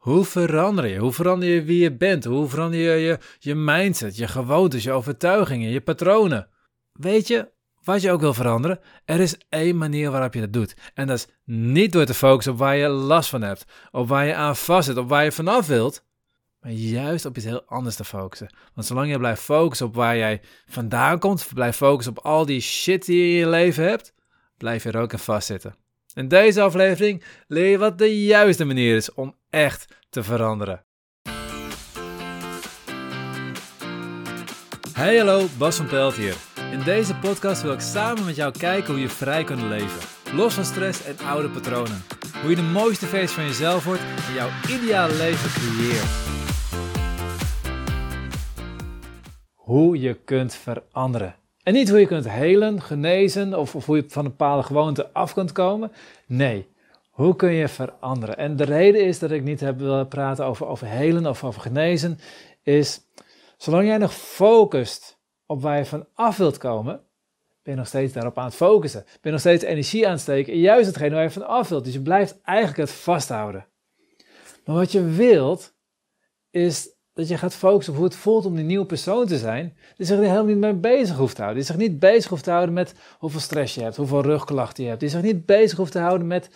Hoe verander je? Hoe verander je wie je bent? Hoe verander je je, je mindset, je gewoontes, je overtuigingen, je patronen? Weet je, wat je ook wil veranderen, er is één manier waarop je dat doet. En dat is niet door te focussen op waar je last van hebt, op waar je aan vast zit, op waar je vanaf wilt, maar juist op iets heel anders te focussen. Want zolang je blijft focussen op waar jij vandaan komt, blijf focussen op al die shit die je in je leven hebt, blijf je er ook in vastzitten. In deze aflevering leer je wat de juiste manier is om echt te veranderen. Hey hallo, Bas van Pelt hier. In deze podcast wil ik samen met jou kijken hoe je vrij kunt leven. Los van stress en oude patronen. Hoe je de mooiste versie van jezelf wordt en jouw ideale leven creëert. Hoe je kunt veranderen. En niet hoe je kunt helen, genezen of, hoe je van een bepaalde gewoonte af kunt komen. Nee, hoe kun je veranderen? En de reden is dat ik niet heb willen praten over, over helen of over genezen, is zolang jij nog focust op waar je van af wilt komen, ben je nog steeds daarop aan het focussen. Ben je nog steeds energie aan het steken juist hetgene waar je van af wilt. Dus je blijft eigenlijk het vasthouden. Maar wat je wilt, is dat je gaat focussen op hoe het voelt om die nieuwe persoon te zijn, die zich er helemaal niet mee bezig hoeft te houden. Die zich niet bezig hoeft te houden met hoeveel stress je hebt, hoeveel rugklachten je hebt. Die zich niet bezig hoeft te houden met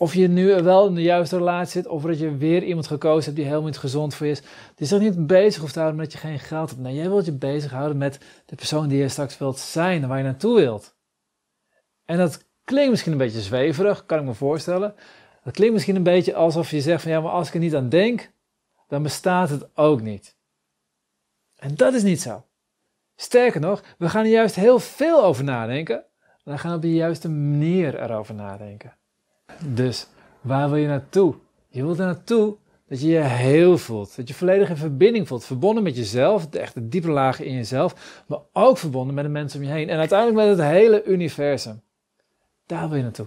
of je nu wel in de juiste relatie zit, of dat je weer iemand gekozen hebt die helemaal niet gezond voor je is. Die zich niet bezig hoeft te houden met dat je geen geld hebt. Nee, jij wilt je bezighouden met de persoon die je straks wilt zijn waar je naartoe wilt. En dat klinkt misschien een beetje zweverig, kan ik me voorstellen. Dat klinkt misschien een beetje alsof je zegt van ja, maar als ik er niet aan denk, dan bestaat het ook niet. En dat is niet zo. Sterker nog, we gaan er juist heel veel over nadenken. We gaan op de juiste manier erover nadenken. Dus waar wil je naartoe? Je wilt er naartoe dat je je heel voelt. Dat je volledig in verbinding voelt. Verbonden met jezelf, de echte diepe lagen in jezelf. Maar ook verbonden met de mensen om je heen. En uiteindelijk met het hele universum. Daar wil je naartoe.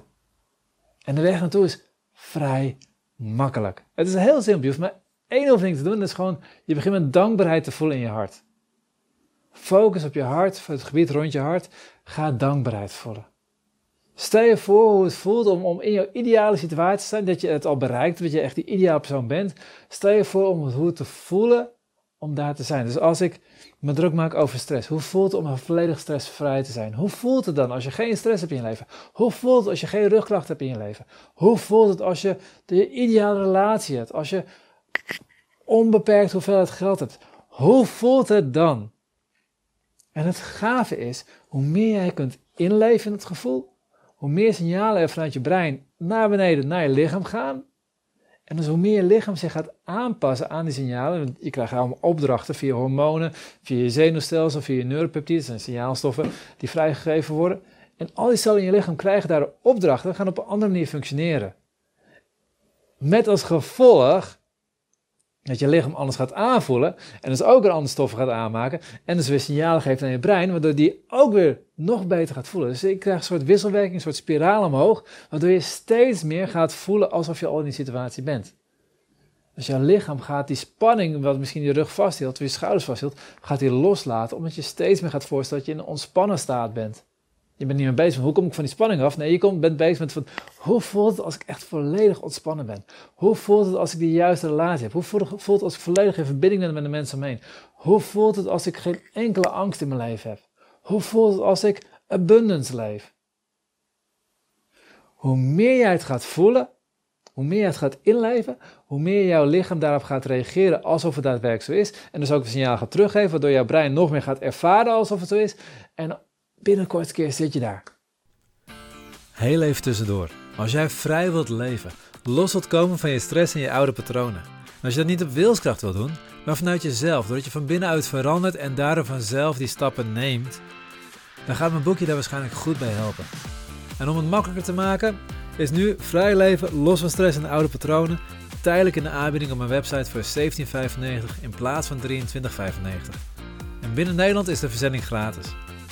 En de weg naartoe is vrij makkelijk. Het is heel simpel. Je hoeft maar één oefening te doen. Is gewoon, je begint met dankbaarheid te voelen in je hart. Focus op je hart, het gebied rond je hart. Ga dankbaarheid voelen. Stel je voor hoe het voelt om, om in jouw ideale situatie te zijn, dat je het al bereikt, dat je echt die ideale persoon bent. Stel je voor om het, hoe het te voelen om daar te zijn. Dus als ik me druk maak over stress, hoe voelt het om volledig stressvrij te zijn? Hoe voelt het dan als je geen stress hebt in je leven? Hoe voelt het als je geen rugklachten hebt in je leven? Hoe voelt het als je de ideale relatie hebt? Als je onbeperkt hoeveelheid geld hebt? Hoe voelt het dan? En het gave is, hoe meer jij kunt inleven in het gevoel, hoe meer signalen er vanuit je brein naar beneden naar je lichaam gaan. En dus hoe meer je lichaam zich gaat aanpassen aan die signalen. Je krijgt allemaal opdrachten via hormonen, via je zenuwstelsel, via je neuropeptiden. Dat zijn signaalstoffen die vrijgegeven worden. En al die cellen in je lichaam krijgen daar opdrachten, gaan op een andere manier functioneren. Met als gevolg dat je lichaam anders gaat aanvoelen en dus ook weer andere stoffen gaat aanmaken en dus weer signalen geeft aan je brein, waardoor die ook weer nog beter gaat voelen. Dus je krijgt een soort wisselwerking, een soort spiraal omhoog, waardoor je steeds meer gaat voelen alsof je al in die situatie bent. Dus jouw lichaam gaat die spanning, wat misschien je rug vasthield, of je schouders vasthield, gaat die loslaten, omdat je steeds meer gaat voorstellen dat je in een ontspannen staat bent. Je bent niet meer bezig met hoe kom ik van die spanning af. Nee, je komt, bent bezig met van, hoe voelt het als ik echt volledig ontspannen ben? Hoe voelt het als ik de juiste relatie heb? Hoe voelt het als ik volledig in verbinding ben met de mensen omheen? Hoe voelt het als ik geen enkele angst in mijn leven heb? Hoe voelt het als ik abundance leef? Hoe meer jij het gaat voelen, hoe meer jij het gaat inleven, hoe meer jouw lichaam daarop gaat reageren alsof het daadwerkelijk zo is. En dus ook een signaal gaat teruggeven, waardoor jouw brein nog meer gaat ervaren alsof het zo is. En binnenkort keer zit je daar. Heel even tussendoor. Als jij vrij wilt leven, los wilt komen van je stress en je oude patronen. En als je dat niet op wilskracht wilt doen, maar vanuit jezelf, doordat je van binnenuit verandert en daardoor vanzelf die stappen neemt, dan gaat mijn boekje daar waarschijnlijk goed bij helpen. En om het makkelijker te maken, is nu vrij leven, los van stress en oude patronen, tijdelijk in de aanbieding op mijn website voor 17,95 in plaats van 23,95. En binnen Nederland is de verzending gratis.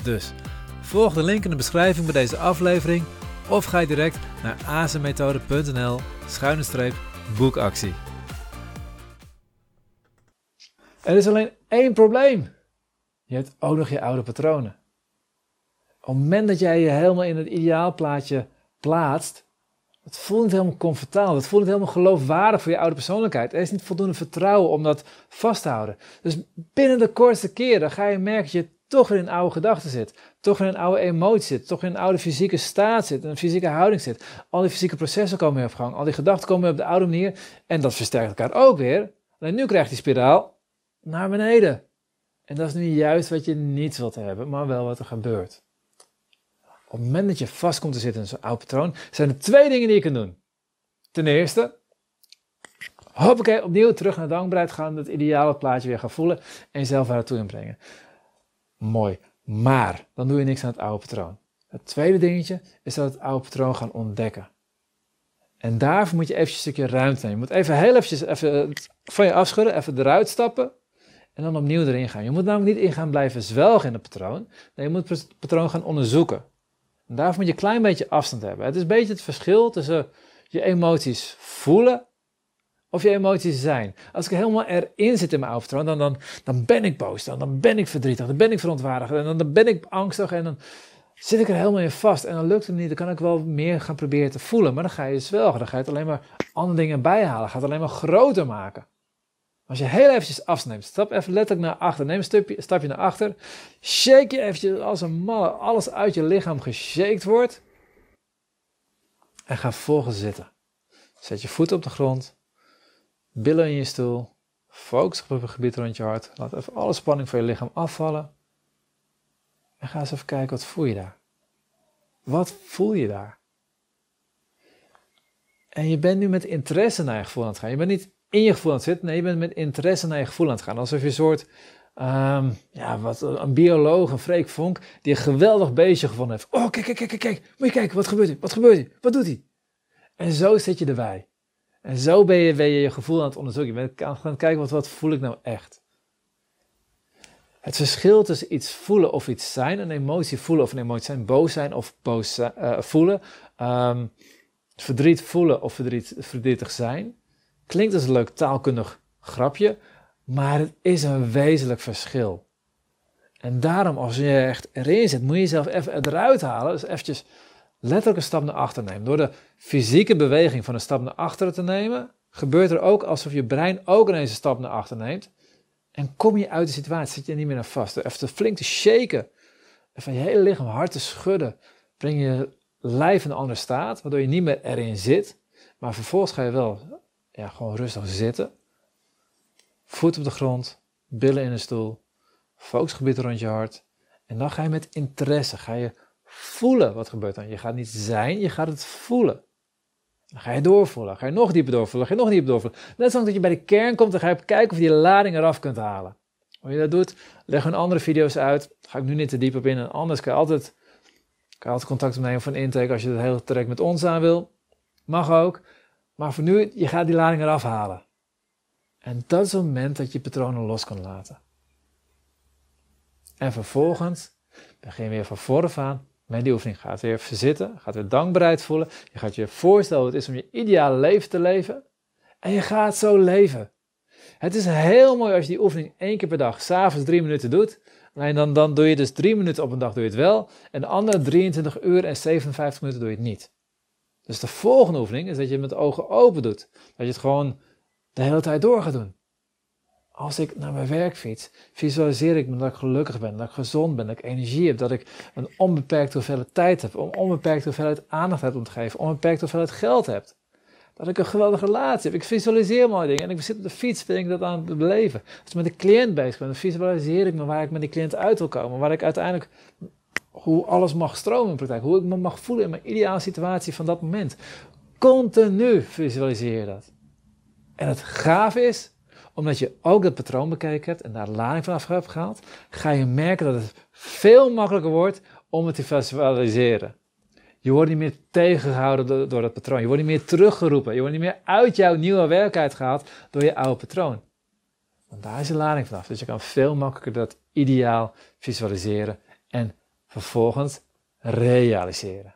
Dus Volg de link in de beschrijving bij deze aflevering of ga je direct naar azenmethode.nl schuine streep boekactie. Er is alleen één probleem. Je hebt ook nog je oude patronen. Op het moment dat jij je helemaal in het ideaalplaatje plaatst, Dat voelt niet helemaal comfortabel. Dat voelt niet helemaal geloofwaardig voor je oude persoonlijkheid. Er is niet voldoende vertrouwen om dat vast te houden. Dus binnen de kortste keren ga je merken dat je toch in oude gedachten zit. Toch in een oude emotie zit. Toch in een oude fysieke staat zit. Een fysieke houding zit. Al die fysieke processen komen weer op gang. Al die gedachten komen weer op de oude manier. En dat versterkt elkaar ook weer. Alleen nu krijgt die spiraal naar beneden. En dat is nu juist wat je niet wilt hebben, maar wel wat er gebeurt. Op het moment dat je vast komt te zitten in zo'n oud patroon, zijn er twee dingen die je kunt doen. Ten eerste, hoppakee, opnieuw terug naar dankbaarheid gaan, het ideale plaatje weer gaan voelen en jezelf daar naartoe inbrengen. Mooi, maar dan doe je niks aan het oude patroon. Het tweede dingetje is dat het oude patroon gaan ontdekken. En daarvoor moet je even een stukje ruimte nemen. Je moet even heel eventjes even van je afschudden, even eruit stappen en dan opnieuw erin gaan. Je moet namelijk niet in gaan blijven zwelgen in het patroon. Nee, je moet het patroon gaan onderzoeken. En daarvoor moet je een klein beetje afstand hebben. Het is een beetje het verschil tussen je emoties voelen of je emoties zijn. Als ik helemaal erin zit in mijn patroon, dan, dan, dan ben ik boos, dan, dan ben ik verdrietig, dan ben ik verontwaardigd en dan, dan ben ik angstig en dan zit ik er helemaal in vast. En dan lukt het niet, dan kan ik wel meer gaan proberen te voelen. Maar dan ga je zwelgen, dan ga je het alleen maar andere dingen bijhalen, ga het alleen maar groter maken. Als je heel eventjes afneemt, stap even letterlijk naar achter, neem een stapje, stapje naar achter, shake je eventjes als een malle, alles uit je lichaam geshaked wordt. En ga vervolgens zitten. Zet je voet op de grond, billen in je stoel, focus op het gebied rond je hart, laat even alle spanning van je lichaam afvallen. En ga eens even kijken, wat voel je daar? Wat voel je daar? En je bent nu met interesse naar je gevoel aan het gaan. Je bent niet in je gevoel aan het zitten. Nee, je bent met interesse naar je gevoel aan het gaan. Alsof je een soort, um, ja, wat, een bioloog, een Freek Vonk, die een geweldig beestje gevonden heeft. Oh, kijk, kijk, kijk, kijk, moet je kijken, wat gebeurt hier? Wat gebeurt hier? Wat doet hij? En zo zit je erbij. En zo ben je, ben je je gevoel aan het onderzoeken. Je bent aan het kijken, wat, wat voel ik nou echt? Het verschil tussen iets voelen of iets zijn, een emotie voelen of een emotie zijn, boos zijn of boos uh, voelen, um, verdriet voelen of verdriet, verdrietig zijn, Klinkt als een leuk taalkundig grapje, maar het is een wezenlijk verschil. En daarom, als je echt erin zit, moet je jezelf even eruit halen. Dus eventjes letterlijk een stap naar achter nemen. Door de fysieke beweging van een stap naar achteren te nemen, gebeurt er ook alsof je brein ook ineens een stap naar achter neemt. En kom je uit de situatie, zit je niet meer naar vast. Even flink te shaken, even je hele lichaam hard te schudden. Breng je lijf in een andere staat, waardoor je niet meer erin zit. Maar vervolgens ga je wel ja, gewoon rustig zitten. Voet op de grond, billen in een stoel, focusgebied rond je hart. En dan ga je met interesse, ga je voelen wat gebeurt dan. Je gaat niet zijn, je gaat het voelen. Dan ga je doorvoelen, ga je nog dieper doorvoelen, ga je nog dieper doorvoelen. Net zoals dat je bij de kern komt, dan ga je kijken of je die lading eraf kunt halen. Hoe je dat doet, leg een andere video's uit. Ga ik nu niet te diep op in. Anders kan je altijd, kan altijd contact opnemen van intake als je het hele traject met ons aan wil. Mag ook. Maar voor nu, je gaat die lading eraf halen. En dat is het moment dat je patronen los kan laten. En vervolgens begin weer van vooraf aan met die oefening. Gaat weer verzitten, gaat weer dankbaarheid voelen. Je gaat je voorstellen wat het is om je ideale leven te leven. En je gaat zo leven. Het is heel mooi als je die oefening één keer per dag, s'avonds drie minuten doet. En dan, dan doe je dus drie minuten op een dag doe je het wel. En de andere 23 uur en 57 minuten doe je het niet. Dus de volgende oefening is dat je het met de ogen open doet. Dat je het gewoon de hele tijd door gaat doen. Als ik naar mijn werk fiets, visualiseer ik me dat ik gelukkig ben, dat ik gezond ben, dat ik energie heb, dat ik een onbeperkte hoeveelheid tijd heb, een onbeperkte hoeveelheid aandacht heb om te geven, een onbeperkte hoeveelheid geld heb. Dat ik een geweldige relatie heb. Ik visualiseer mooie dingen en ik zit op de fiets, ben ik dat aan het beleven. Als ik met de cliënt bezig ben, visualiseer ik me waar ik met die cliënt uit wil komen, waar ik uiteindelijk hoe alles mag stromen in praktijk. Hoe ik me mag voelen in mijn ideale situatie van dat moment. Continu visualiseer dat. En het gaaf is, omdat je ook dat patroon bekeken hebt en daar lading vanaf hebt gehaald, ga je merken dat het veel makkelijker wordt om het te visualiseren. Je wordt niet meer tegengehouden door, door dat patroon. Je wordt niet meer teruggeroepen. Je wordt niet meer uit jouw nieuwe werkelijkheid gehaald door je oude patroon. Want daar is de lading vanaf. Dus je kan veel makkelijker dat ideaal visualiseren en vervolgens realiseren.